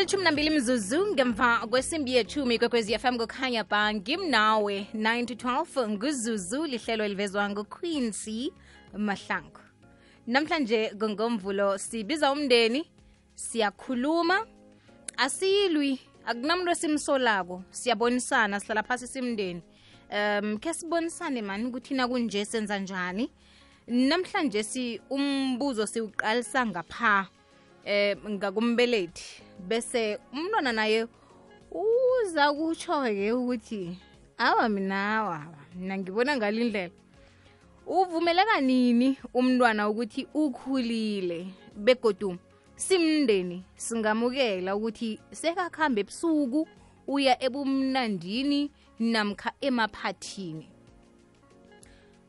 ilithumi nambili mzuzu ngemva kwesimbi yethumi kwekwezi fm kukhanya ba ngimnawe 9 to 12 nguzuzu lihlelo elivezwa nguquincy mahlangu. Namhlanje ngomvulo sibiza umndeni siyakhuluma asilwi akunamuntu esimsolako siyabonisana sihlala phasi simndeni. Um khe sibonisane mani ukuthi kunje senza njani? Namhlanje si umbuzo siwuqalisa ngapha eh ngakumbelethi bese umntwana naye uza kutsho-ke ukuthi awa mina awa mina ngibona ngalindlela uvumeleka nini umntwana ukuthi ukhulile begodu simndeni singamukela ukuthi sekakhambe ebusuku uya ebumnandini namkha emaphathini?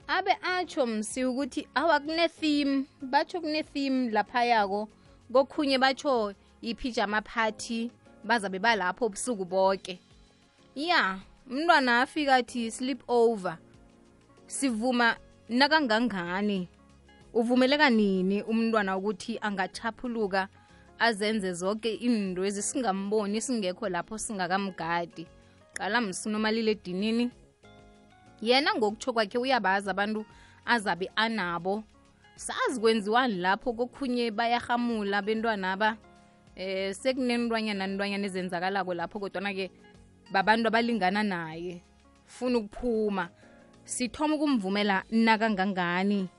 Abe atsho msi ukuthi awa kune-theme batsho kune-theme laphayako kokhunye batsho yi-pijama party bazabe balapho busuku bonke ya umntwana afika athi sleep over sivuma nakangangani? Uvumeleka nini umntwana ukuthi angachaphuluka azenze zonke into ezisingamboni singekho lapho singakamgadi? Qala msunomalile edinini. Yena ngokutsho kwakhe uyabazi abantu azabe anabo. Sazi kwenziwani lapho kokhunye bayahamula bentwana aba eh sekunenilwanyana nilwanyana ezenzakalako lapho kodwana-ke babantu abalingana naye funa ukuphuma. Sithoma ukumvumela nakangangani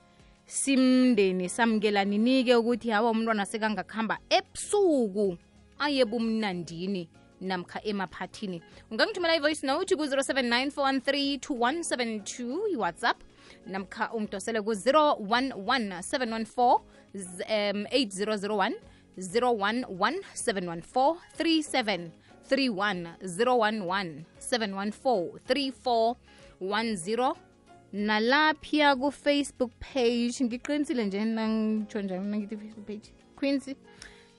simndeni samukela ninike ukuthi hawa umntwana sekangakuhamba ebusuku aye bumnandini namkha emaphathini. Ungangithumela ivoice note ku-079 iwhatsapp namkha ungidosele ku-011 714 8001 011 714 37 31 011 714 3410 nalaphiya ku-facebook page ngiqinisile nje nangitsho njani nangithi facebook page. Quincy?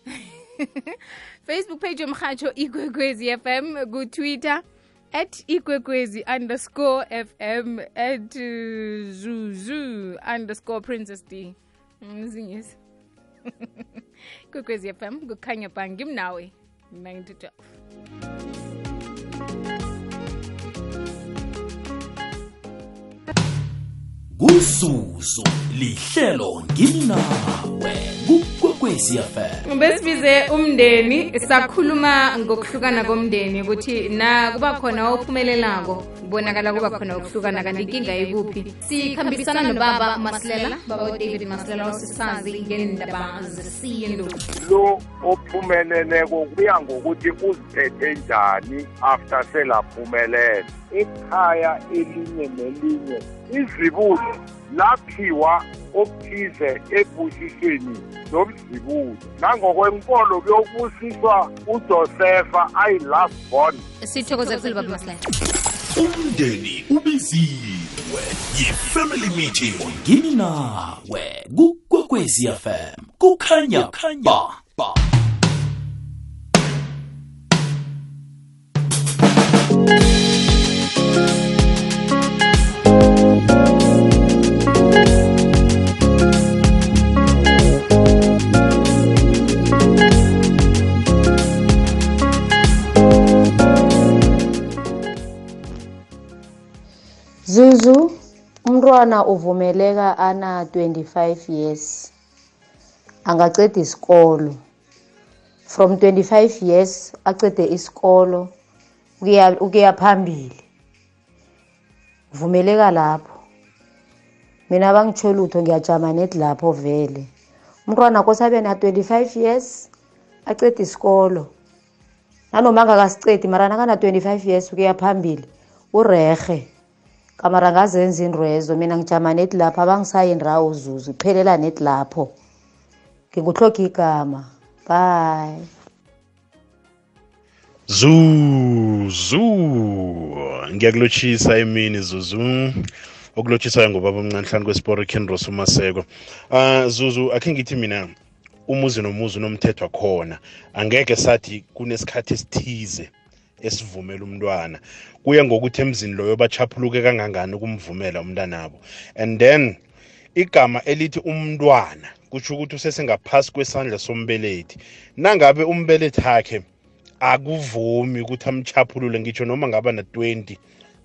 Facebook page yomhatsho ikwekwezi fm kutwitter at ikwekwezi underscore fm at uh, zuzu underscore princess d. Mzingisi ikwekwezi fm kukhanya ba ngimnawe 9 to 12 kuzuzu lihlelo ngimnawe kukwekwezi fm besibize umndeni sakhuluma ngokuhlukana komndeni ukuthi nakuba khona ophumelelako kubonakala kuba khona ukuhlukana kanti inkinga ikuphi? Sikhambisana nobaba masilela baba udavid masilela osisazi ngendaba zesintu. Lo ophumeleleko kuya ngokuthi uziphethe njani after selaphumelela ekhaya elinye nelinye izibulo laphiwa okuthize ebusisweni nomzibulo. Nangokwenkolo kuyobusiswa ujosefa ayi-last born. Sithokoze kakhulu baba masilela. Umndeni ubiziwe yifamily meeting. Meeting ngimnawe kukwekwezi fm kukhanya ba. ba. Zuzu, umntwana uvumeleka ana 25 years. Angaceda isikolo. From 25 years acede isikolo ukuya ukuya phambili. Vumeleka lapho. Mina bangitsho lutho ngiyajama net lapho vele. Umntwana kosabe na 25 years acede isikolo. Nanoma angakasicedi mara nakana 25 years ukuya phambili urehe. Kamara ngazenza intwezo mina ngijama neti lapho abangisayi ndawo zuzu. Iphelela neti lapho ngikuhloga igama. Bye. Zuzu. Ngiyakulotshisa emini zuzu. Okulotshisayo ngobaba omncane hlanu kwesiporo kenros umaseko uh, zuzu akhe ngithi mina umuzi nomuzi unomthetho khona. Angeke sathi kunesikhathi esithize esivumela umntwana. Kuya ngokuthi emzini loyo bachaphuluke kangangani ukumvumela umntanabo. And then igama elithi umntwana kutsho ukuthi usesengaphasi kwesandla sombelethi. Nangabe umbelethi akhe akuvumi ukuthi amchaphulule ngitsho noma ngaba na-20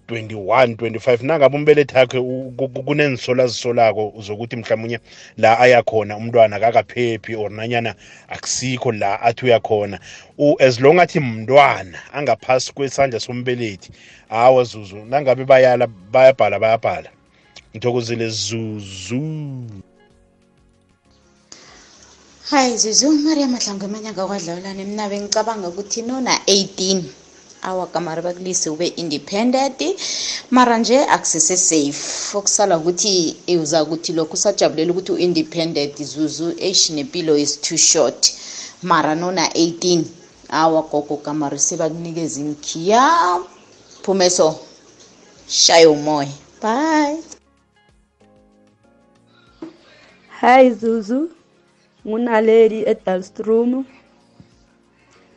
21 25 nangabe umbelethi yakhe u- ku- ku- kunenzisola zisolako zokuthi mhlawumunye la ayakhona umntwana akakaphephi or nanyana akusikho la athi uyakhona U- as long athi mntwana angaphasi kwesandla sombelethi hawa zuzu nangabe bayala bayabhala bayabhala. Ngithokozile zuzu. Hayi zuzu maria mahlangu emanyanga kwadlawulane mna bengicabanga ukuthi nona 18 awa kamari bakulise ube independent mara nje akusese safe. Okusala ukuthi eh, uza ukuthi lokhu usajabulela ukuthi u-independent zuzu eish is too short. Mara nona 18 awa gogo kamari sebakunikeza imkhiya. Phumeso shaya umoya. Bye. Hi Zuzu, ngunaleli eDalstrom.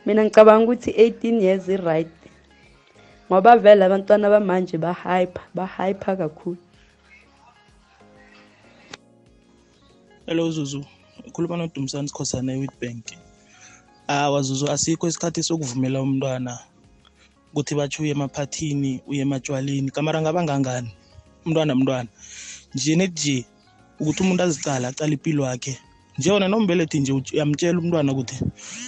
Mina ngicabanga ukuthi 18 years i right. Ngoba vele abantwana bamanje ba hyper, ba hyper kakhulu. hello zuzu. Ukhuluma nodumisani sikhosana e-witbank. Awa zuzu asikho isikhathi sokuvumela umntwana ukuthi batsho uye emaphathini uye ematshwaleni kamara ngaba ngangani? Umntwana mntwana. Nje net nje ukuthi umuntu azicala acala impilo yakhe nje wona nombelethi nje uyamtshela umntwana ukuthi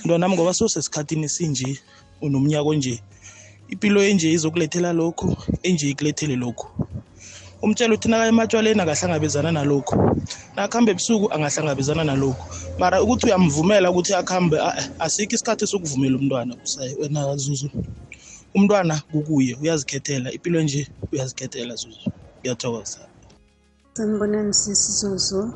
mntwana ngoba sosesikhathini sinje unomnyaka onje impilo enje izokulethela lokhu enje ikulethele lokhu. Umtshela ukuthi nakaya ematshwaleni akahlangabezana nalokhu. Nakhambe ebusuku angahlangabezana nalokhu. Mara ukuthi uyamvumela ukuthi akhambe eh, asikho isikhathi sokuvumela umntwana wena zuzu. Umntwana kukuye uyazikhethela impilo nje uyazikhethela zuzu. Ngiyathokoza. Sanibonani sisi Zuzu,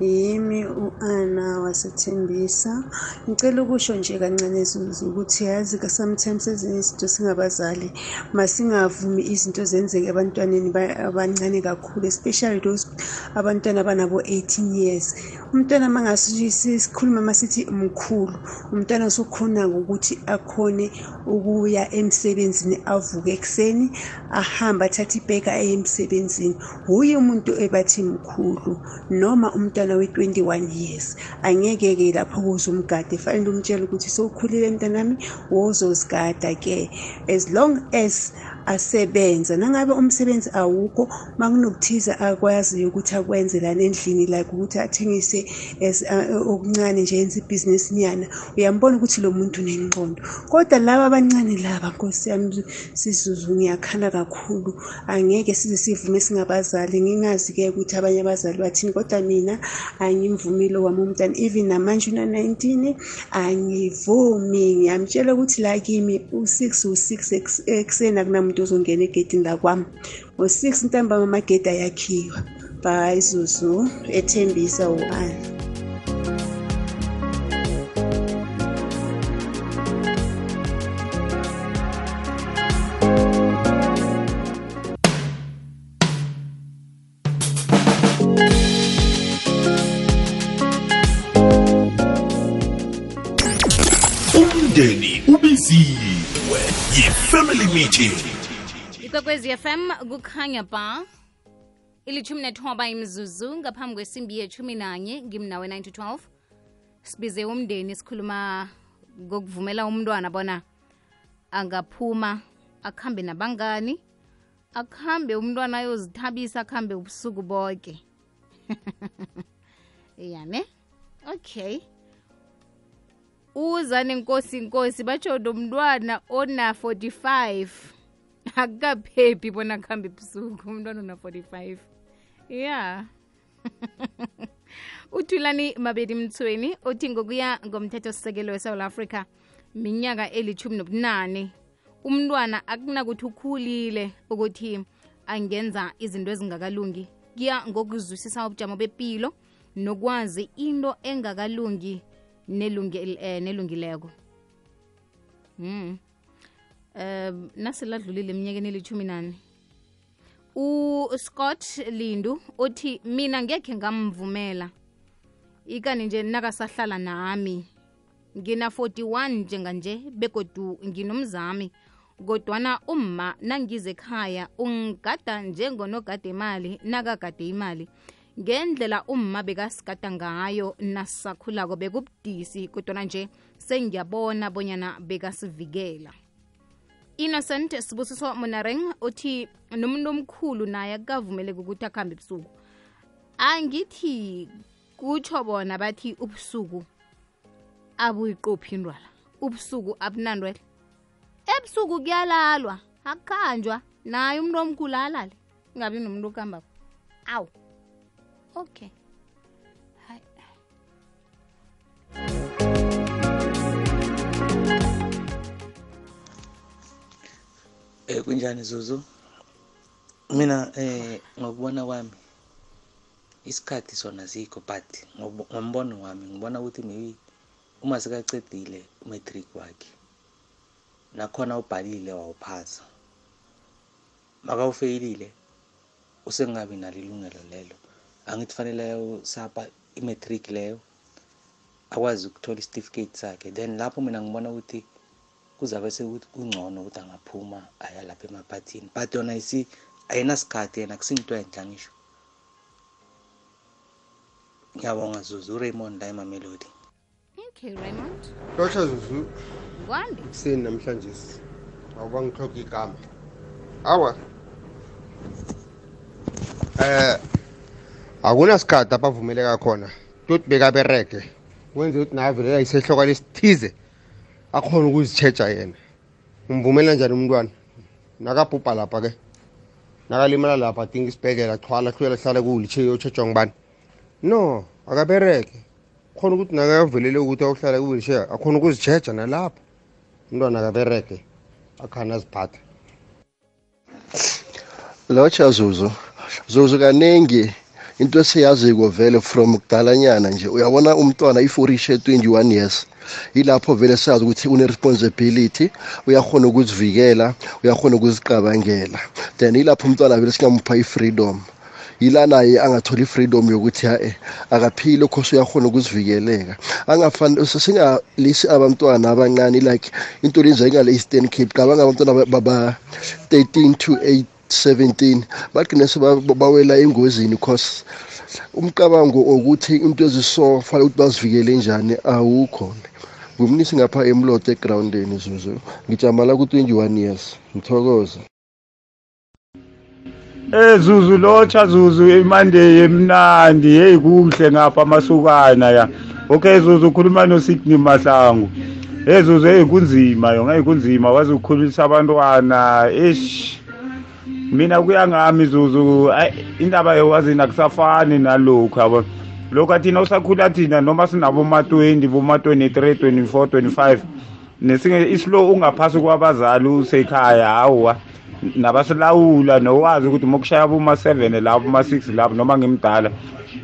yimi u-Ana wasethembisa. Ngicela ukusho nje kancane Zuzu ukuthi yazi ka sometimes ezinye izinto singabazali masingavumi izinto zenzeke ebantwaneni ba- abancane kakhulu especially those abantwana abanabo 18 years. Umntwana mangasikhuluma masithi mkhulu, umntwana usukhona ukuthi akhone ukuya emsebenzini avuke ekuseni ahambe athathe ibheki aye emsebenzini. Uye umuntu ebathi mkhulu noma umntwana we-21 years angeke-ke lapho kuze umgade fanele umtshele ukuthi sowukhulile mntanami wozozigada-ke. As long as asebenza. Nangabe umsebenzi awukho makunokuthiza akwaziyo ukuthi akwenze lana endlini like ukuthi athengise as uh, okuncane nje yenze ibhizinisi nyana uyambona ukuthi lo muntu unengqondo. Kodwa laba abancane laba nkosi yami sizuzu ngiyakhala kakhulu. Angeke size sivume singabazali. Ngingazi-ke ukuthi abanye abazali bathini kodwa mina angimvumile wami umntana even namanje una-19 angivumi. Ngiyamtshela ukuthi la kimi u-six u-six eks- ekuseni akunamuntu ozongena egedini lakwami. Ngo-six ntambama amagedi ayakhiwa. Bye zuzu ethembisa u-ana umndeni ubiziwe yi-family meeting ikwekwezi fm kukhanya ba ilithumi nethoba imzuzu ngaphambi kwesimbi yethumi nanye ngimnawe 9 to 12 sibize umndeni sikhuluma ngokuvumela umntwana bona angaphuma akuhambe nabangani akuhambe umntwana ayozithabisa akuhambe ubusuku bonke yane okay. Uza nenkosi inkosi batsho nomntwana ona 45 akukaphephi bona kuhambe ebusuku umntwana una-45 ya uthulani mabedi mthweni uthi ngokuya ngomthethosisekelo wesouth africa minyaka elithumi nobunane umntwana akunakuthi ukhulile ukuthi angenza izinto ezingakalungi. Kuya ngokuzwisisa ubujamo bepilo nokwazi into engakalungi nelungi- eh, nelungileko. Mm. Um nasiladlulile eminyakeni elithumi nane. Uscott lindu uthi mina ngekhe ngamvumela. Ikani nje nakasahlala nami. Ngina 41 njenganje begodu nginomzami. Kodwana umma nangize ekhaya ungigada njengonogada imali nakagade imali. Ngendlela umma bekasigada ngayo nasisakhulako bekubudisi kodwana nje sengiyabona bonyana bekasivikela. Innocent sibusiso monareng uthi nomuntu omkhulu naye akukavumeleki ukuthi akuhambe ebusuku. Angithi kutsho bona bathi ubusuku abuyiqophi indwala. Ubusuku abunandwele. Ebusuku kuyalalwa akukhanjwa. Naye umuntu omkhulu alale ingabi nomuntu okuhambako awu okay. Hayi. Eh kunjani Zuzu? Mina eh ngokubona kwami isikhathi sona sikho but ngobu- ngombono wami ngibona ukuthi maybe uma sekacedile umatric wakhe nakhona ubhalile wawuphasa makawufeyilile usengabi nalo ilungelo lelo. Angithi fanele usapa imatric leyo akwazi ukuthola isitifiketi sakhe. Then lapho mina ngibona ukuthi kuzabe sekuthi kungcono ukuthi angaphuma aya lapha emaphathini. But yona isi ayinasikhathi yena kusinto enhla ngisho. Ngiyabonga zuzu uraymond la emamelodi okay raymond. Lotsha Zuzu. Kwande ekuseni namhlanje awuba ngixoxa igama. Awa. Eh akunasikhathi abavumeleka khona tot bekaberege. Wenze ukuthi naye avelela yisehloko lesithize. Akhona ukuzitsheja yena. Umvumela njani umntwana? Nakabhubha lapha ke. Nakalimala lapha adinga isibhedlela athwala ahluyela hlala kuwilitshe yotshejwa ngibani no akaberege. Khona ukuthi nakavelele ukuthi awuhlala kuwilitshe akhona ukuzitsheja nalapho umntwana akaberege akhana aziphatha lotsha zuzu zuzu kaningi into esiyaziko vele from kudalanyana nje uyabona umntwana if urishe 21 years yilapho vele sazi ukuthi une-responsibility uyakhona ukuzivikela uyakhona ukuzicabangela. Then yilapho umntwana vele singamupha i-freedom yila naye angatholi i-freedom yokuthi hae akaphile khose uyakhona ukuzivikeleka. Singalisi abantwana abancane like into lenza ingale eastern cape cabanga abantwana baba-13 to 8 17 bagcine sebawela engozini cause umcabango ukuthi into eziso fanele ukuthi bazivikele njani awukho. Ngumnisi ngapha emloto egrawundeni zuzu. Ngijamala ku-21 years. Ngithokoza Eh Zuzu lotsha Zuzu imande emnandi hey kuhle ngapha amasukana ya. Okay Zuzu ukhuluma no Sydney Mahlangu. Hey Zuzu hey kunzima yo ngayi kunzima. Wazi ukukhulisa abantwana eish. Mina kuya ngami Zuzu. Ay, indaba yowazi nakusafani nalokho yabo. Lokho thina usakhula thina noma sinabo ma 20 boma 23 24 25 nesinge islo ungaphasi kwabazali usekhaya hawa nabasilawula nowazi ukuthi mokushaya boma 7 lapho boma 6 lapho noma ngimdala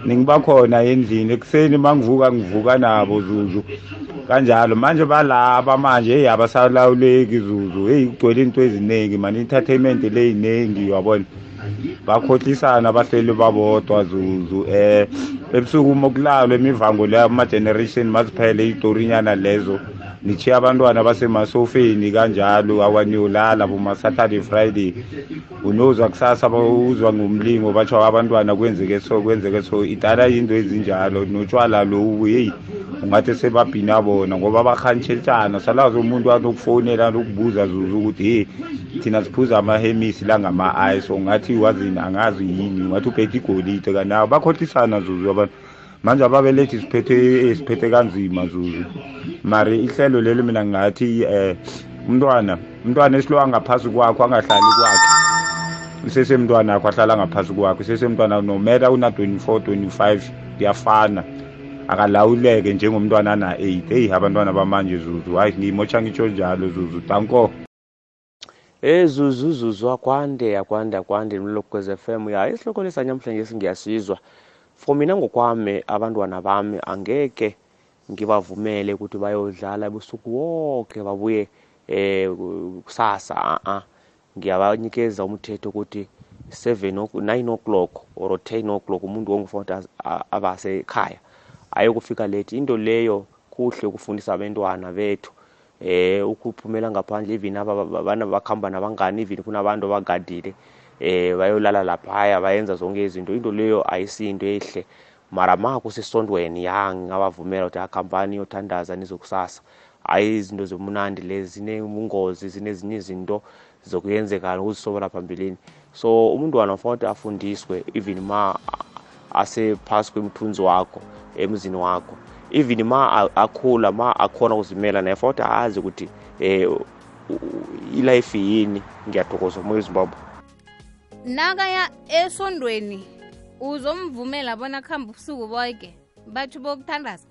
ningiba khona endlini. Ekuseni mangivuka ngivuka nabo zuzu. Kanjalo manje balaba manje hey abasalawuleki zuzu. Hey kugcwele into eziningi man entertainment le iningi yabona bakhohlisana bahleli babodwa zuzu eh. Ebusuku mokulalwa imivango leyo ama generation maziphele itorinyana lezo. Nichiya abantwana basemasofeni kanjalo awanyolala boma saturday friday. Unozwa kusasa uzwa ngumlingo batsho abantwana kwenzeke so kwenzeke so. Idala yinto ezinjalo notshwala lowu heyi ungathi sebabhina bona ngoba bahantshetshana salazi umuntu anokufonela nokubuza zuzu ukuthi hey thina siphuza amahemisi langama-ice ungathi wazini angazi yini. Ungathi uphethe igolide kanawo bakhohlisana zuzu abantu. Manje ababelethi siphethe siphethe kanzima zuzu mari ihlelo lelo mina ngathi eh umntwana umntwana esilo angaphasi kwakho angahlali kwakhe. Usesemntwana akho ahlala ngaphasi kwakho. Usesemntwana nomela una 24 25 kuyafana. Akalawuleke njengomntwana ana-8 eyi abantwana bamanje zuzu hayi ngiyimotsha ngitsho njalo zuzu tanko Eh zuzu zuzu akwande akwande akwande mlokwez FM ya isihloko lesanyamhlanje singiyasizwa. For mina ngokwami abantwana bami angeke ngibavumele ukuthi bayodlala ebusuku wonke babuye eh kusasa a a ngiyabanikeza umthetho ukuthi 7 9 o'clock or 10 o'clock umuntu wonke kufanele abase ekhaya ayokufika late. Into leyo kuhle ukufundisa abantwana bethu eh ukuphumela ngaphandle even abana bakhamba nabangani even kunabantu abagadile eh bayolala laphaya bayenza zonke izinto. Into leyo ayisiyinto ehle. Mara ma kusesondweni ya ngingabavumela ukuthi akhampani yothandaza nizokusasa. Hayi izinto zomnandi lezi zinobungozi zinezinye izinto zokuyenzekala ukuzisobela phambilini. So umntwana ufuna ukuthi afundiswe even ma asephasi kwemthunzi wakho emzini wakho. Even ma a- akhula ma akhona ukuzimela naye futhi azi ukuthi eh u- u- ilife yini? Ngiyathokoza moya zimbabwe. Nakaya esondweni uzomvumela bona kuhamba ubusuku boke. Batsho bokuthandaza.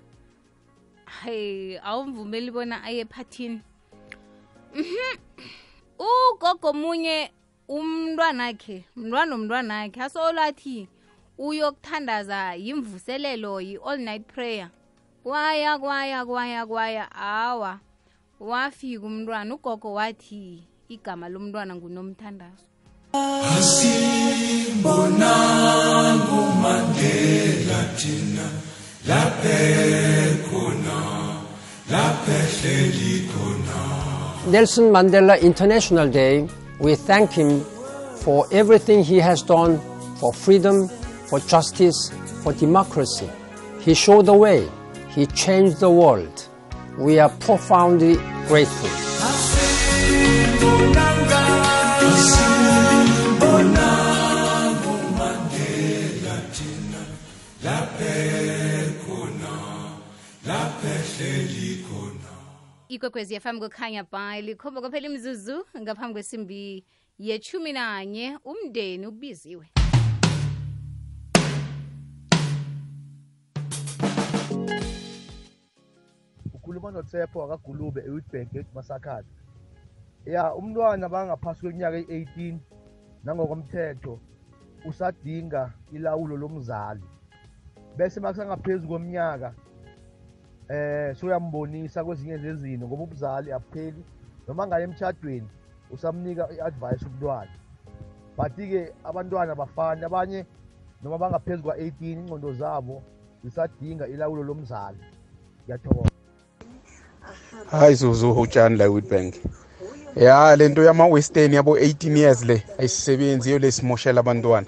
Hayi awumvumeli bona aye ephathini. U ugogo munye umntwanakhe mntwana omntwanakhe asolathi uyokuthandaza yimvuselelo yi-all night prayer. Kwaya kwaya kwaya kwaya awa. Wafika umntwana ugogo wathi igama lomntwana ngunomthandazo Asimbonanga uMandela thina laphe khona laphe hleli khona Nelson Mandela International Day, we thank him for everything he has done for freedom, for justice, for democracy. He showed the way. He changed the world. We are profoundly grateful. Ikwekwezi yafam kukhanya bhayi likhomba kwaphela imzuzu ngaphambi kwesimbi yechumi nanye umndeni ubiziwe. Ukhuluma noTshepo akagulube eWitbank eMasakhadi ya umntwana bangaphasi kweminyaka eyi-18 nangokomthetho usadinga ilawulo lomzali. Bese makusangaphezu kweminyaka eh soyambonisa kwezinye zezinto ngoba ubuzali abupheli noma ngaye emtshadweni usamnika i-advice umntwana but-ke abantwana bafani abanye noma bangaphezu kwa-18 ingqondo zabo zisadinga ilawulo lomzali. Ngiyathokoza. Hayi zuzu utshani la Witbank ya lento yama-western yabo-18 years le ayisisebenzi iyo lesimoshela abantwana.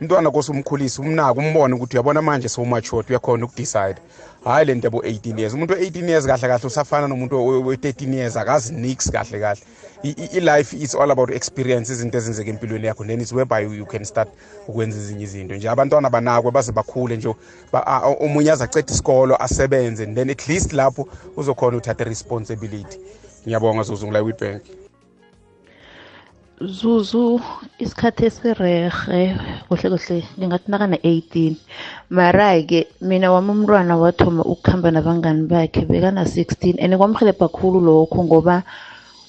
Umntwana kose umkhulise umnake umbone ukuthi uyabona manje sowumature uyakhona ukudecide. Hhayi lento yabo-18 years. Umuntu we-18 years kahle kahle usafana nomuntu we-13 years akazi nix kahle kahle. I- i- i-life is all about experience izinto ezenzeka empilweni yakho. Then it's whereby you can start ukwenza ezinye izinto nje. Abantwana banakwe baze bakhule nje. Ba- a- a- omunye aze aceda isikolo asebenze. And then at least lapho uzokhona uthatha i-responsibility ngiyabonga zuzu ngila witbank zuzu isikhathi esirehe kuhle kuhle ngingathi nakana-18 mara-ke mina wami umntwana wathoma ukuhamba nabangani bakhe bekana-16 and kwamhelebha khulu lokho ngoba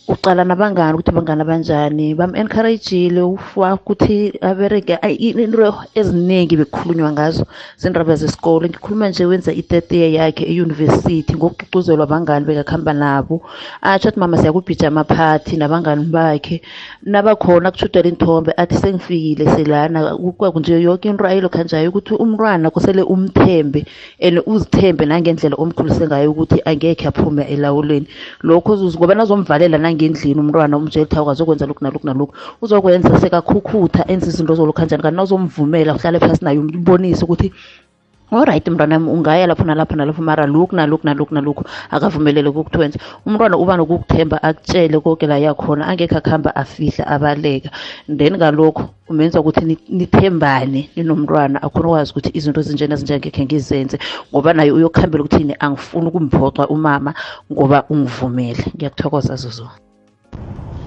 uqala nabangani ukuthi abangani abanjani bam-encouragile ukuthi abereke ayi, into eziningi bekukhulunywa ngazo zindaba zesikole ngikhuluma nje wenza i-third year yakhe eyunivesithi ngokucuzelwa abangani bekakuhamba nabo. Atsho athi mama siyakubhija amaphathi nabangani bakhe. Nabakhona kushudela inthombe athi sengifikile selana. Nje yonke into ayilokha njayo ukuthi umntwana kusele umthembe and uzithembe nangendlela omkhulise ngayo ukuthi angekhe aphume elawulweni. Lokho zuzu ngoba nazomvalela nangendlini umntwana umtshela ukuthi azokwenza lokhu nalokhu nalokhu. Uzokwenza sekakhukhutha enza izinto zolokhu kanjani kanti nawuzomvumela uhlale phasi naye umbonise ukuthi alright mntwanami ungaya lapho nalapho nalapho mara lokhu nalokhu nalokhu nalokhu akavumelele ukukutwenza. Umntwana uba nokukuthemba akutshele konke la yakhona angekhe akuhamba afihla abaleka. Then ngalokho umenza ukuthi ni- nithembane ninomntwana akhona ukwazi ukuthi izinto ezinjena zinje angekhe ngizenze. Ngoba naye uyokuhambela ukuthi yini angifuni ukumphoxa umama ngoba ungivumele. Ngiyakuthokoza zuzu.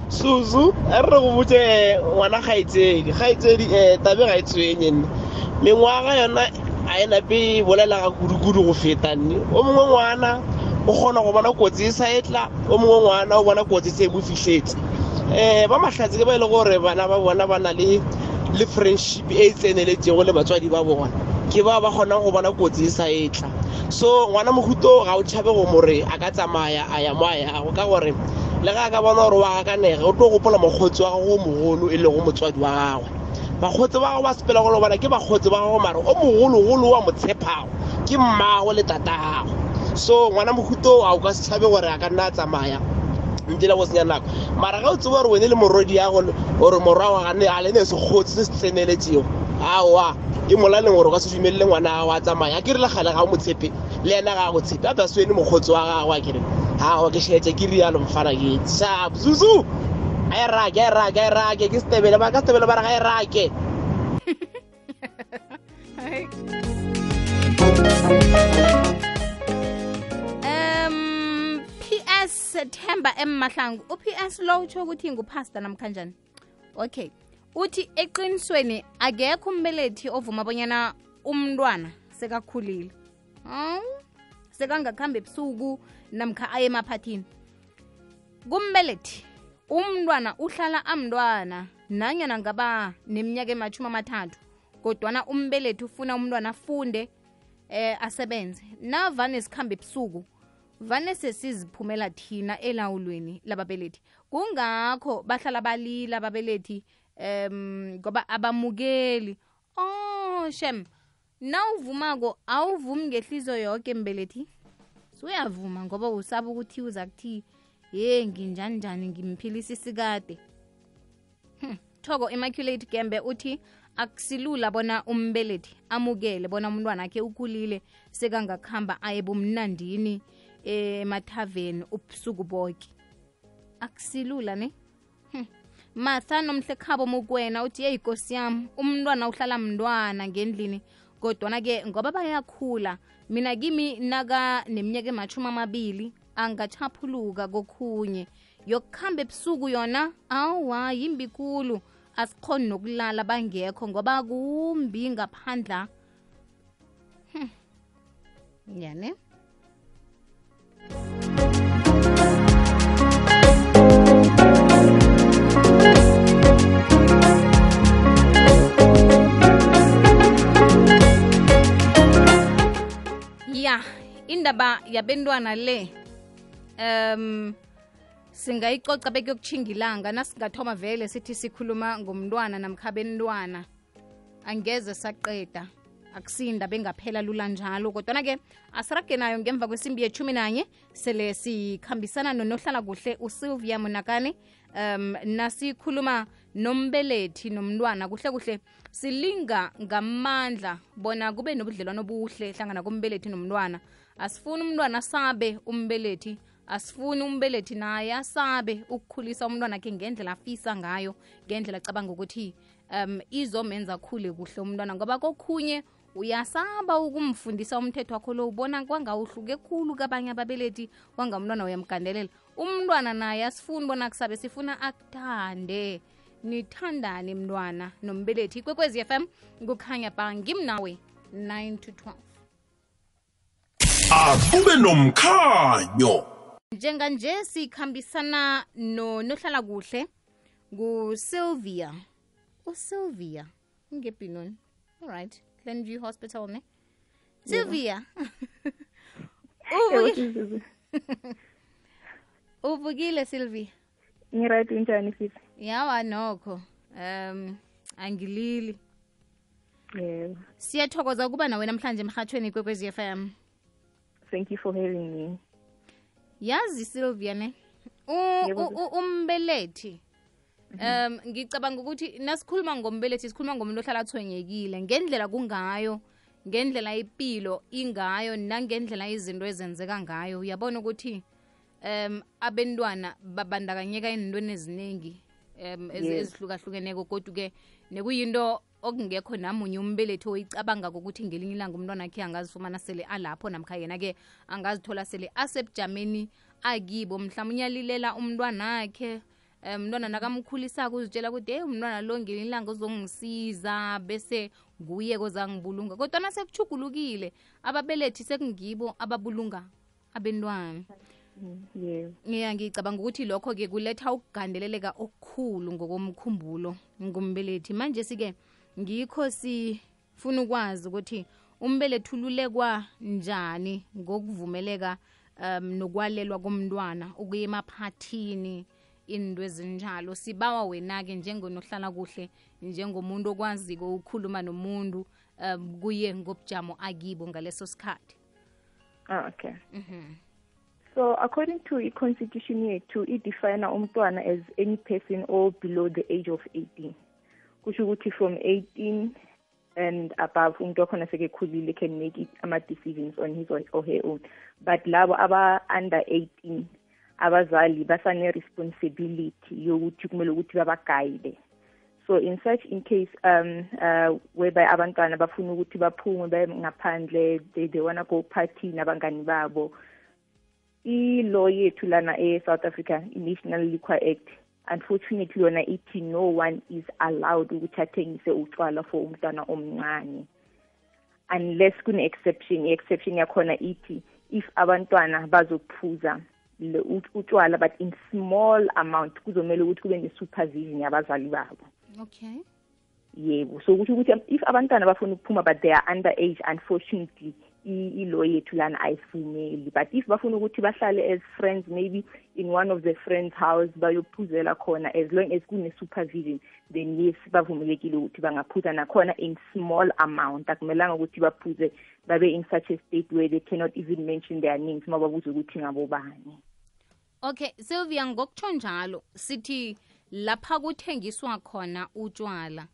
Suzu a re re go botse ngwana kgaitsedi kgaitsedi um tabe ga e tshwenye nne mengwaga yona a e nape e bolela ga kudu-kudu go feta nne. O mongwe ngwana o kgona go bona kotsi e sa e tla o mongwe ngwana o bona kotsi se e mo fitlhetse um ba mahlatse ke ba e le gore bana ba bona ba na le le friendship e e tseneletsego le batswadi ba bona. Ke ba ba kgonang go bona kotsi e sa e tla so ngwana mohuto ga o tšhabe go more a ka tsamaya a ya mo a yago ka gore le ga a ka bona gore wa gakanega o tlo gopola mokgotsi wa gago o mogolo e lego motswadi wa gagwe bakgotsi ba gago ba sepela go lebana ke bakgotsi ba gago mare o mogologolo wa mo tshepago ke mmago le tata gago. So ngwana mohuto a o ka se tlhabe gore a ka nna a tsamaya ntela go senya nako. Mara ga o tseba gore wene le morodi yago ore morwa wa gane a lene segotsi se se tseneletsego aowa ke molaleng gore o ka se dumelele ngwana gago a tsamaya. A ke gale kgale ga o motshepe le ena ga go tshepe a wene mokgotsi wa gago a kere aa ke shetse ke rialo mfana ke sharp zuzu Airrake, airrake, airrake, kisitebele pakasitebele para airrake. um PS Themba M. Mahlangu. uPS lo utsho ukuthi ngupastor namkhanjani okay. Uthi eqinisweni akekho umbelethi ovuma abonyana umntwana sekakhulile. Hmm? sekangakhambi ebusuku namkha aye emaphathini. Kumbelethi umntwana uhlala amntwana nanyana ngaba neminyaka emathumi amathathu kodwana umbelethi ufuna umntwana afunde eh asebenze. Navane sikhambe ebusuku vane sesiziphumela thina elawulweni lababelethi. Kungakho bahlala balila ababelethi um ngoba abamukeli. Oh shem nawuvumako awuvumi ngehliziyo yonke mbelethi? Suyavuma ngoba usaba ukuthi uza kuthi ye nginjani njani ngimphilisa isikade Hmm, thoko immaculate gembe uthi akusilula bona umbelethi amukele bona umntwana akhe ukhulile sekangakuhamba aye bomnandini emathaveni ubusuku boke akusilula ne Hmm. matha nomhle khabo mukwena uthi yeyi kosi yami umntwana uhlala mntwana ngendlini kodwana-ke ngoba bayakhula mina kimi naka neminyaka emachumi amabili angachaphuluka kokhunye. Yokuhamba ebusuku yona awa yimbi kulu asikhoni nokulala bangekho ngoba kumbi ngaphandla. Hmm. yane ya indaba yabentwana le um singayicoca bekuyokutshinga ilanga nasingathoma vele sithi sikhuluma ngomntwana namkha bentwana angeze saqeda akusinda bengaphela lula njalo. Kodwana-ke asirage nayo ngemva kwesimbi yechumi nanye sele sikhambisana nonohlala kuhle usylvia monakane. Um nasikhuluma nombelethi nomntwana kuhle kuhle silinga ngamandla bona kube nobudlelwano obuhle hlangana kombelethi nomntwana. Asifuni umntwana sabe umbelethi asifuni umbelethi naye asabe ukukhulisa umntwana akhe ngendlela afisa ngayo ngendlela acabanga ukuthi um izomenza khule kuhle umntwana. Ngoba kokhunye uyasaba ukumfundisa umthetho wakho lo ubona kwangawuhluke khulu kabanye ababelethi wangamntwana uyamgandelela. Umntwana naye asifuni bona kusabe sifuna akuthande. Nithandane mntwana nombelethi. Kwekwezi fm kukhanya ba ngimnawe 9 to 12 akube nomkhanyo njenganje sikhambisana no nohlala kuhle ngusylvia. Usylvia ungebhinoni alright glenview hospital ne? Sylvia. Uvuki- uvukile sylvia ngiright unjani fithi yawa nokho. Um angilili. Yebo siyathokoza ukuba nawe namhlanje emhathweni kwekwezi fm thank you for having me. Yazi sylvia ne umbelethi. Um ngicabanga ukuthi nasikhuluma ngombelethi sikhuluma ngomuntu ohlala athwenyekile. Ngendlela kungayo ngendlela ipilo ingayo nangendlela izinto ezenzeka ngayo. Uyabona ukuthi um abentwana babandakanyeka enintweni eziningi um ez- ezihlukahlukeneko kodwa-ke nekuyinto okungekho namunye umbelethi oyicabanga kokuthi ngelinye ilanga umntwana akhe angazifumana sele alapho namkha yena-ke angazithola sele asebujameni akibo. Mhlawumbe unyalilela umntwana akhe um mntwana nakamkhulisako uzitshela ukuthi hey umntwana lo ngelinye ilanga uzongisiza bese nguye kozangibulunga kodwa nasekuchugulukile ababelethi sekungibo ababulunga abentwana. Yeah. ya ngicabanga ukuthi lokho-ke kuletha ukugandeleleka okukhulu ngokomkhumbulo ngumbelethi manje sike ngikho sifuna ukwazi ukuthi umbelethi ululekwa njani ngokuvumeleka um nokwalelwa komntwana ukuya emaphathini into ezinjalo sibawa wena-ke njengonohlala kuhle njengomuntu okwaziko ukukhuluma nomuntu um kuye ngobujamo akibo ngaleso sikhathi ah okay mm -hmm. So according to i-constitution yethu idefina umntwana as any person or below the age of 18. Kusho ukuthi from 18 and above umuntu wakhona sekekhulile can make it ama-decisions on his or, her own. But labo aba under 18 abazali basane-responsibility yokuthi kumele ukuthi babagayide. So in such in case um uh whereby abantwana bafuna ukuthi baphume baye ngaphandle they, they wanna go party nabangani babo i-law yethu lana e-South Africa i-National Liquor Act unfortunately yona ithi no one is allowed ukuthi athengise utshwala for umntwana omncane. Unless kune-exception i-exception yakhona ithi if abantwana bazophuza utshwala but in small amount kuzomele ukuthi kube ne-supervision yabazali babo. Okay. Yebo so kusho ukuthi if abantwana bafuna ukuphuma but they are under age unfortunately i-law yethu lana ayivumeli but if bafuna ukuthi bahlale as friends maybe in one of the friends house bayophuzela khona as long as kune-supervision then yes bavumelekile ukuthi bangaphuza nakhona in small amount. Akumelanga ukuthi baphuze babe in such a state where they cannot even mention their names uma babuze ukuthi ngabobani okay sylvia ngokutsho njalo sithi lapha kuthengiswa khona utshwala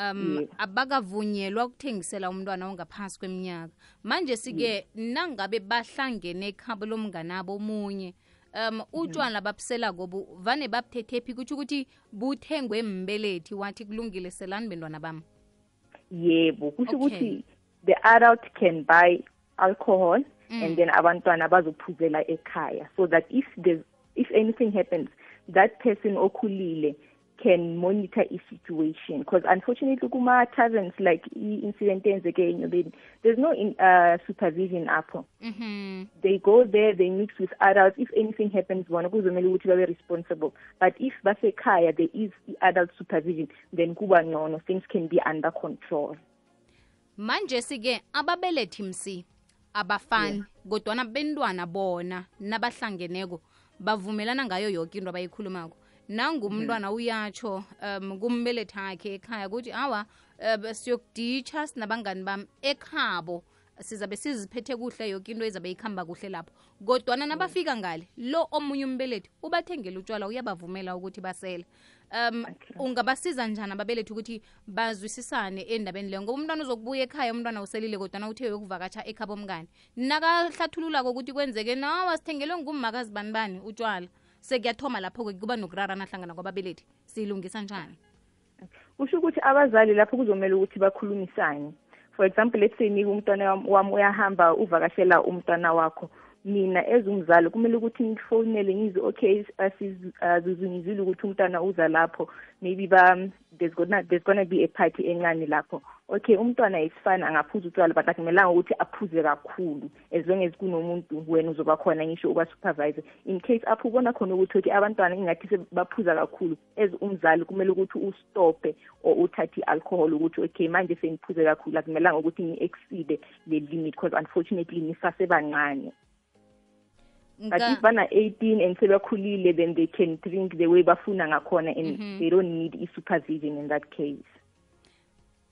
um yeah. abakavunyelwa ukuthengisela umntwana ongaphasi kweminyaka manje sike nangabe bahlangene ekhabo lomnganabo omunye um utshwala babusela kobu vane babuthethe kutsho ukuthi buthengwe mbelethi wathi kulungile selani bentwana bami yebo kusho Okay. ukuthi the adult can buy alcohol Mm. and then abantwana bazophuzela ekhaya so that if there's if anything happens that person okhulile can monitor i-situation because unfortunately kuma-taverns like i-incident eyenzeke enyobeni there's no in, uh, supervision apho. Mhm. they go there they mix with adults. If anything happens bona kuzomele ukuthi babe responsible. But if basekhaya there is i-adult supervision then kuba ngcono things can be under control. Manje sike ababelethi msi abafani kodwana bentwana bona nabahlangeneko bavumelana ngayo yoke into abayikhulumako nangumntwana uyatsho um kumbelethi akhe ekhaya ukuthi awa um siyokuditsha sinabangani bami ekhabo. Sizabe siziphethe kuhle yoke into ezabe ikhamba kuhle lapho. Kodwana nabafika ngale lo omunye umbelethi ubathengele utshwala uyabavumela ukuthi basele. Um ungabasiza njani ababelethi ukuthi bazwisisane endabeni leyo? Ngoba umntwana uzokubuya ekhaya umntwana uselile kodwana uthe yokuvakatsha ekhabo omngane nakahlathululako ukuthi kwenzeke nawa sithengelwe ngumakazi bani bani utshwala sekuyathoma lapho-ke kuba nokurarana hlangana kwababelethi. Siyilungisa njani? Kusho ukuthi abazali lapho kuzomele ukuthi bakhulumisane. For example let's say nika umntwana wami uyahamba uvakashela umntwana wakho mina as umzali kumele ukuthi ngifonele ngize okay azuzungizile ukuthi umntwana uza lapho. Maybe ba there's gonna, there's gonna be a party encane lapho. Okay umntwana is fine angaphuza utshwala but akumelanga ukuthi aphuze kakhulu as long as kunomuntu wena uzoba khona ngisho uba-supervisor. In case apho ubona khona ukuthi okay abantwana ingathi se- baphuza kakhulu as umzali kumele ukuthi ustope or uthathe i-alcohol ukuthi okay manje sengiphuze kakhulu akumelanga ukuthi ngi-exceede le limit because unfortunately nisasebancane but if bana 18 and sebakhulile then they can drink the way bafuna ngakhona and Mhm. they don't need i-supervision in that case.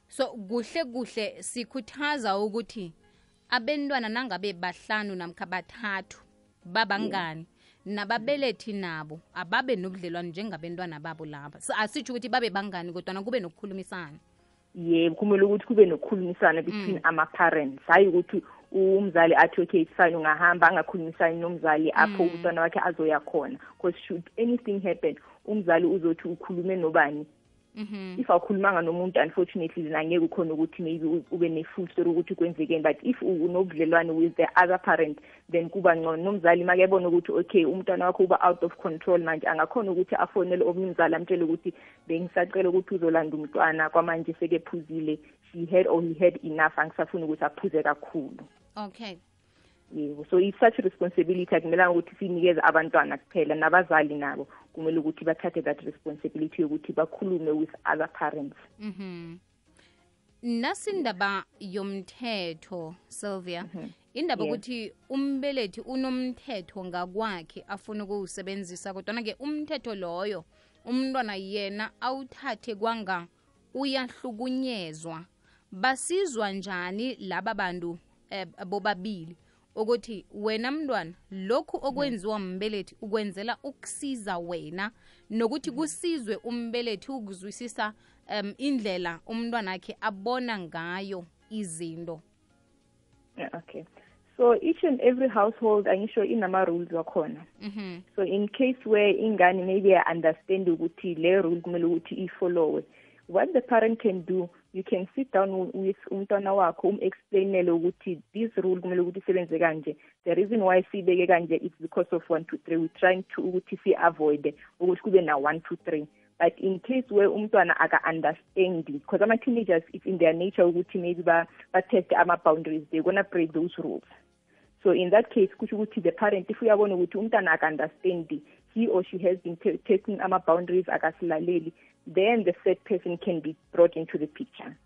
So kuhle kuhle sikhuthaza ukuthi abentwana nangabe bahlanu namkha bathathu babangani nababelethi nabo ababe nobudlelwane njengabentwana babo laba. So, asitsho ukuthi babe bangani kodwana kube nokukhulumisana. Yebo kumele ukuthi kube nokukhulumisana between ama-parents. Hayi ukuthi umzali athi okay it's fine ungahamba angakhulumisani nomzali apho Mm. umntwana wakhe azoya khona. Because should anything happen umzali uzothi ukhulume nobani? Mhm. if awukhulumanga nomuntu unfortunately then angeke ukhona ukuthi maybe u- ube ne-full story ukuthi kwenzekeni. But if u- unobudlelwane with the other parent then kuba ngcono. Nomzali makebona ukuthi okay umntwana wakho uba out of control manje angakhona ukuthi afonele omunye umzali amtshele ukuthi bengisacela ukuthi uzolanda umntwana kwamanje sekephuzile she had or he had enough angisafuni ukuthi aphuze kakhulu. Okay. Yebo so it's such a responsibility. Akumelanga ukuthi siyinikeze abantwana kuphela nabazali nabo. Kumele ukuthi bathathe that responsibility yokuthi bakhulume with other parents. Mhm. nasindaba yomthetho Sylvia. Indaba Yeah. ukuthi umbelethi unomthetho ngakwakhe afuna ukuwusebenzisa kodwana-ke umthetho loyo umntwana yena awuthathe kwanga uyahlukunyezwa basizwa njani laba bantu eh, bobabili? Ukuthi wena mntwana lokhu okwenziwa mbelethi ukwenzela ukusiza wena nokuthi kusizwe umbelethi ukuzwisisa um indlela umntwana akhe abona ngayo izinto. Yeah, okay. So each and every household angisho inama-rules wakhona. -hmm. so in case where ingane maybe i-understand ukuthi le rule kumele ukuthi ifollowe what the parent can do you can sit down wi- with umntwana wakho um-explainele ukuthi this rule kumele ukuthi isebenze kanje. The reason why siyibeke kanje it's because of one two three. We're trying to ukuthi si-avoide ukuthi kube na one two three. But in case where umntwana aka-understandi because ama-teenagers it's in their nature ukuthi maybe ba- bateste ama-boundaries they're gonna break those rules. So in that case kusho ukuthi the parent if uyabona ukuthi umntana aka-understandi he or she has been ta- taking ama-boundaries akasilaleli then the third person can be brought into the picture.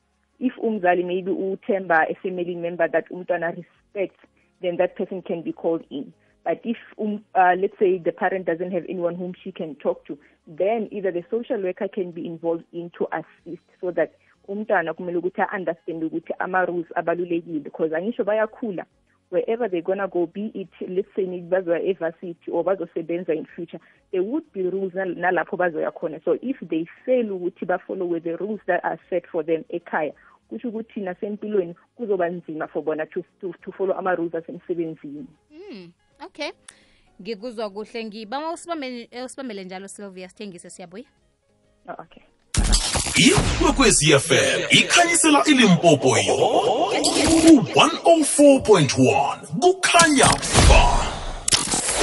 If umzali maybe uthemba a family member that umtana respects then that person can be called in. But if um, uh, let's say the parent doesn't have anyone whom she can talk to then either the social worker can be involved in to assist so that umntwana kumele ukuthi a-understand ukuthi ama-rules abalulekile because angisho bayakhula wherever they're gonna go be it let's say maybe bazoya evarsity or bazosebenza in future there would be rules nal- nalapho bazoya khona. So if they fail ukuthi bafollowe the rules that are set for them ekhaya kusho ukuthi nasempilweni kuzoba nzima for bona to, to, to follow ama-rules asemsebenzini. Mm, okay. Ngikuzwa kuhle ngiba usibambe- eh, usibambele njalo sylvia sithengise siyabuya. Oh, okay. Ikwekwezi fm ikhanyisela ilimpopo ku-104.1 kukhanya ba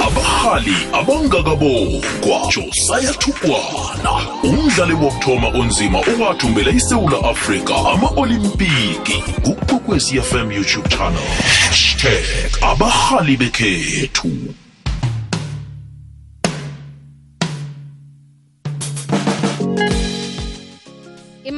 abahali abangakabokwa josiah thukwana umdlali wokuthoma onzima owathumbela isewula afrika ama-olimpiki kukwekwezi fm youtube channel. Hashtag abahali bekhethu.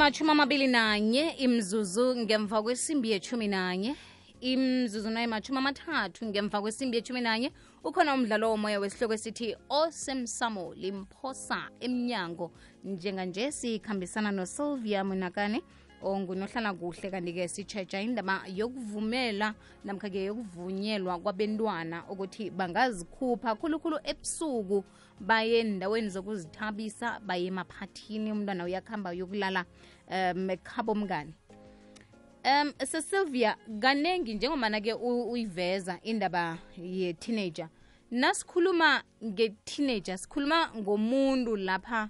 Imachumi amabili nanye imzuzu ngemva kwesimbi yechumi nanye imzuzu nayo imachumi amathathu ngemva kwesimbi yechumi nanye ukhona umdlalo womoya wesihloko esithi osemsamo limphosa emnyango. Njenganje sikhambisana nosylvia munakane ongunohlala kuhle kanti-ke sitshetsha indaba yokuvumela namkha-ke yokuvunyelwa kwabentwana ukuthi bangazikhupha khulukhulu ebusuku baye endaweni zokuzithabisa baye emaphathini umntwana uyakuhamba uyokulala um ekhabo mngani. Um sesylvia kaningi njengomana-ke uyiveza indaba ye-teenager nasikhuluma nge-teenager sikhuluma ngomuntu lapha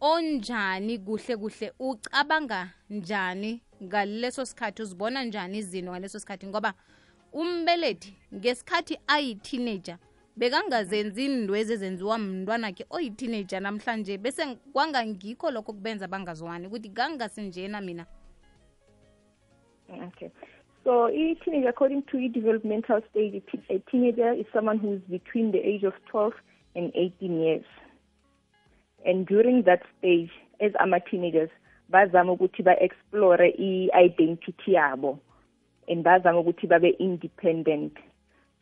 onjani kuhle kuhle ucabanga njani ngaleso sikhathi uzibona njani izinto ngaleso sikhathi? Ngoba umbelethi ngesikhathi ayi-teenager bekangazenzi indwezi ezenziwa mntwanakhe oyi-teenager namhlanje bese kwanga ngikho lokho kubenza bangazwani ukuthi kangasinjena mina Okay. So a teenager, according to a developmental stage, a te- a teenager is someone who is between the age of 12 and 18 years. And during that stage, as ama-teenagers, bazama ukuthi ba-explore i-identity yabo and bazama ukuthi babe independent.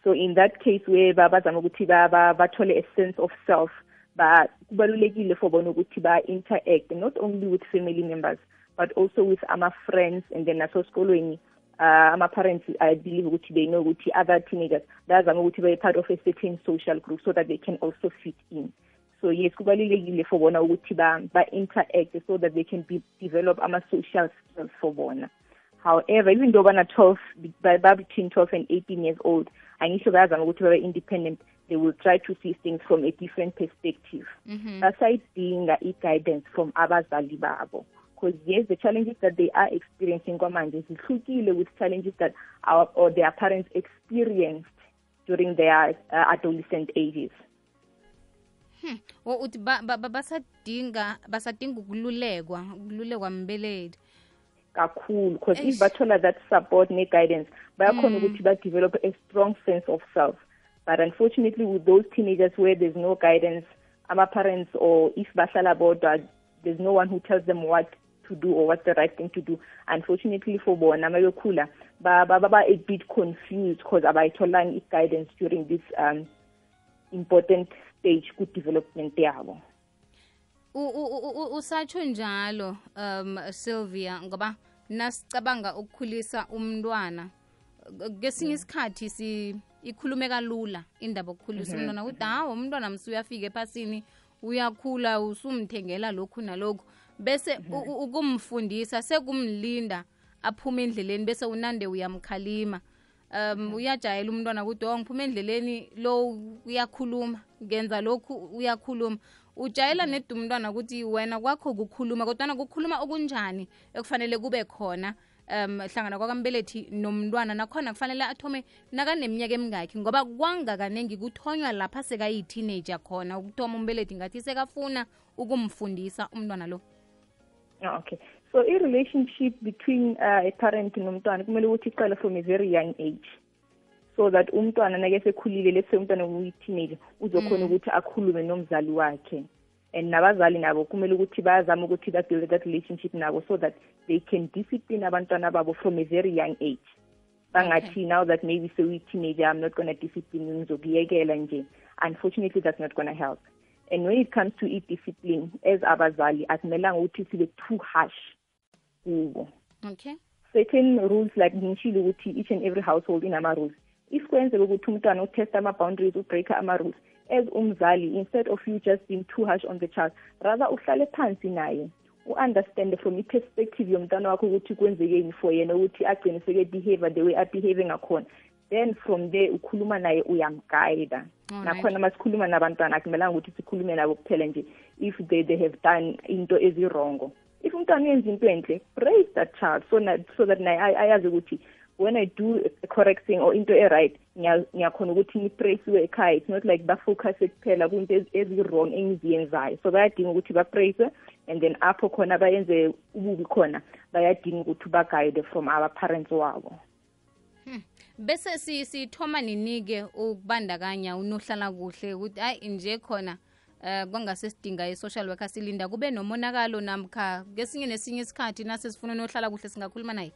So in that case where ba- bazama ukuthi ba- ba- bathole a sense of self, ba kubalulekile for bona ukuthi ba-interact not only with family members but also with ama-friends and then nasesikolweni uh, ama-parents i believe ukuthi they know ukuthi other teenagers bayazama ukuthi part of a certain social group so that they can also fit in. So yes kubalulekile for bona ukuthi ba- ba-interact so that they can be, develop ama-social skills for bona. However even though bana 12 ba ba between 12 and 18 years old angisho bayazama ukuthi babe independent they will try to see things from a different perspective Mhm. basayidinga i-guidance from abazali babo because yes the challenges that they are experiencing kwamanje zihlukile with challenges that our or their parents experienced during their uh, adolescent ages Hmm. Uthi basadinga basadinga ukululekwa ukululekwa mbelethi kakhulu because if bathola that support ne-guidance bayakhona Mm. ukuthi ba-develop a strong sense of self but unfortunately with those teenagers where there's no guidance ama-parents or if bahlala bodwa there's no one who tells them what to do or what's the right thing to do unfortunately for bona ba- baba a bit confused because abayitholanga i-guidance during this um, important stage ku-development yabo usatsho njalo um Sylvia ngoba nasicabanga ukukhulisa umntwana. Kesinye isikhathi si ikhulumeka lula indaba okukhulisa Mhm. umntwana ukuthi hawo umntwana msi uyafika ephasini uyakhula usumthengela lokhu nalokhu. Bese u- ukumfundisa sekumlinda aphume endleleni bese unande uyamkhalima. Um uyajayela umntwana ukuthi o ngiphume endleleni lo uyakhuluma ngenza lokhu uyakhuluma ujayela nedumntwana ukuthi wena kwakho kukhuluma kodwana kukhuluma okunjani ekufanele kube khona um hlangana kwakambelethi nomntwana nakhona kufanele athome nakaneminyaka emingakhi ngoba kwangakaningi kuthonywa lapha sekayi-teenager khona ukuthoma umbelethi ngathi sekafuna ukumfundisa umntwana lo. Oh, okay. So i-relationship between uh, a parent nomntwana kumele ukuthi iqale from a very young age so that umntwana nake sekhulile let's say umntwana uyi-teenager uzokhona Mm. ukuthi akhulume nomzali wakhe. And nabazali nabo kumele ukuthi bayazama ukuthi babuild that relationship nabo so that they can discipline abantwana babo from a very young age. Bangathi now that maybe sewi-teenager i'm not gonna discipline you ngizokuyekela nje. Unfortunately that's not gonna help. And when it comes to i-discipline as abazali akumelanga ukuthi sibe too harsh kubo. Okay. Certain rules like ngishilo ukuthi each and every household inama-rules. If kwenzeka ukuthi umntwana utesta ama-boundaries ubreaka ama-rules as umzali instead of you just being too harsh on the child. Rather uhlale phansi naye. U-understande from i-perspective yomntwana wakho ukuthi kwenzekeni for yena ukuthi agcine seke-behavior the way abehave ngakhona. Then from there ukhuluma naye uyamguida Alright. nakhona uma sikhuluma nabantwana akumelanga ukuthi sikhulume nabo kuphela nje if they, they have done into ezirongo if umntwana uyenza into enhle praise that child so, na, so that naye ay- ayazi ukuthi when i do a correct thing or into e-right ngiya- ngiyakhona ukuthi ngipraisiwe ekhaya. It's not like bafocuse kuphela kwinto ezi- ezi-wrong engiziyenzayo so bayadinga ukuthi bapraiswe and then apho khona bayenze ububi khona bayadinga ukuthi bagayide from aba-parents wabo. Bese si- sithoma ninike ukubandakanya unohlala kuhle ukuthi hayi nje khona um kwangase sidinga i-social worker silinda. Kube nomonakalo namkha ngesinye nesinye isikhathi nase sifuna unohlala kuhle singakhuluma naye?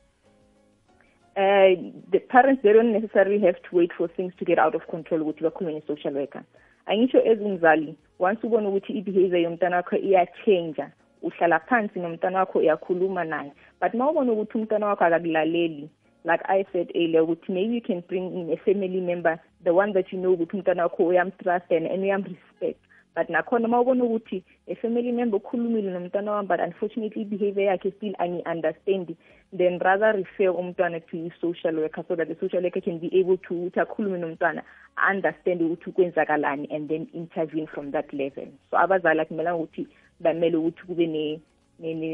Uh, the parents they don't necessarily have to wait for things to get out of control ukuthi bakhulume ne-social worker. Angisho as umzali once ubona ukuthi i-behavior yomntana wakho iyachange uhlala phansi nomntana wakho uyakhuluma naye. But ma ubona ukuthi umntana wakho akakulaleli like i said earlier ukuthi maybe you can bring in a family member the one that you know ukuthi umntana wakho uyamtrust and and uyamrespect but nakhona ma ubona ukuthi a family member ukhulumile nomntwana wami but unfortunately i-behavior yakhe still angi-understandi then rather refer umntwana to i-social worker so that the social worker can be able to ukuthi akhulume nomntwana understand ukuthi kwenzakalani and then intervene from that level. So abazali akumelanga ukuthi bamele ukuthi kube ne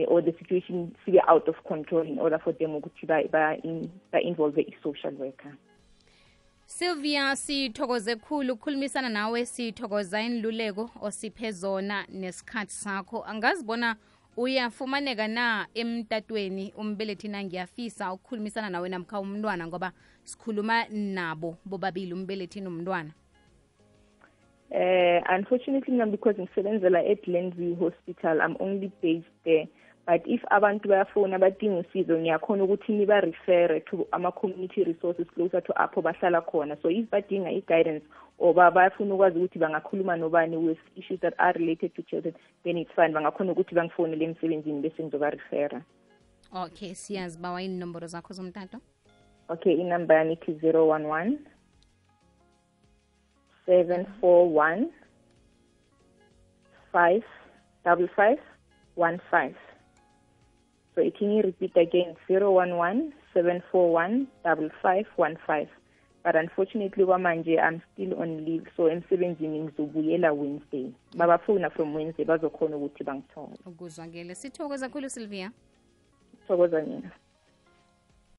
or the situation sibe out of control in order for them ukuthi ba- ba- in- ba-involve i-social worker sylvia sithokoze khulu ukukhulumisana nawe sithokoza inluleko osiphe zona nesikhathi sakho. Angazibona uyafumaneka na emtatweni? Umbelethi nangiyafisa ukukhulumisana nawe namkha umntwana ngoba sikhuluma nabo bobabili umbelethi nomntwana. Eh Uh, unfortunately mina because ngisebenzela at Landview Hospital I'm only based there but if abantu bayafona badinga usizo ngiyakhona ukuthi niba-refere to ama-community resources closer to apho bahlala khona. So if badinga i-guidance or ba- bayafuna ukwazi ukuthi bangakhuluma nobani with issues that are related to children then it's fine. Bangakhona ukuthi bangifonele emsebenzini bese ngizobarefera okay siyazibawa inomboro zakho zomtato? Okay inumber yami ithi zero one one seven four one five double five one five so can you repeat again? Zero one one seven four one double five one five. But unfortunately kwamanje i'm still on leave so emsebenzini ngizobuyela wednesday. Babafuna from wednesday bazokhona ukuthi bangithole ukuzwakele sithokoza sylvia. Mina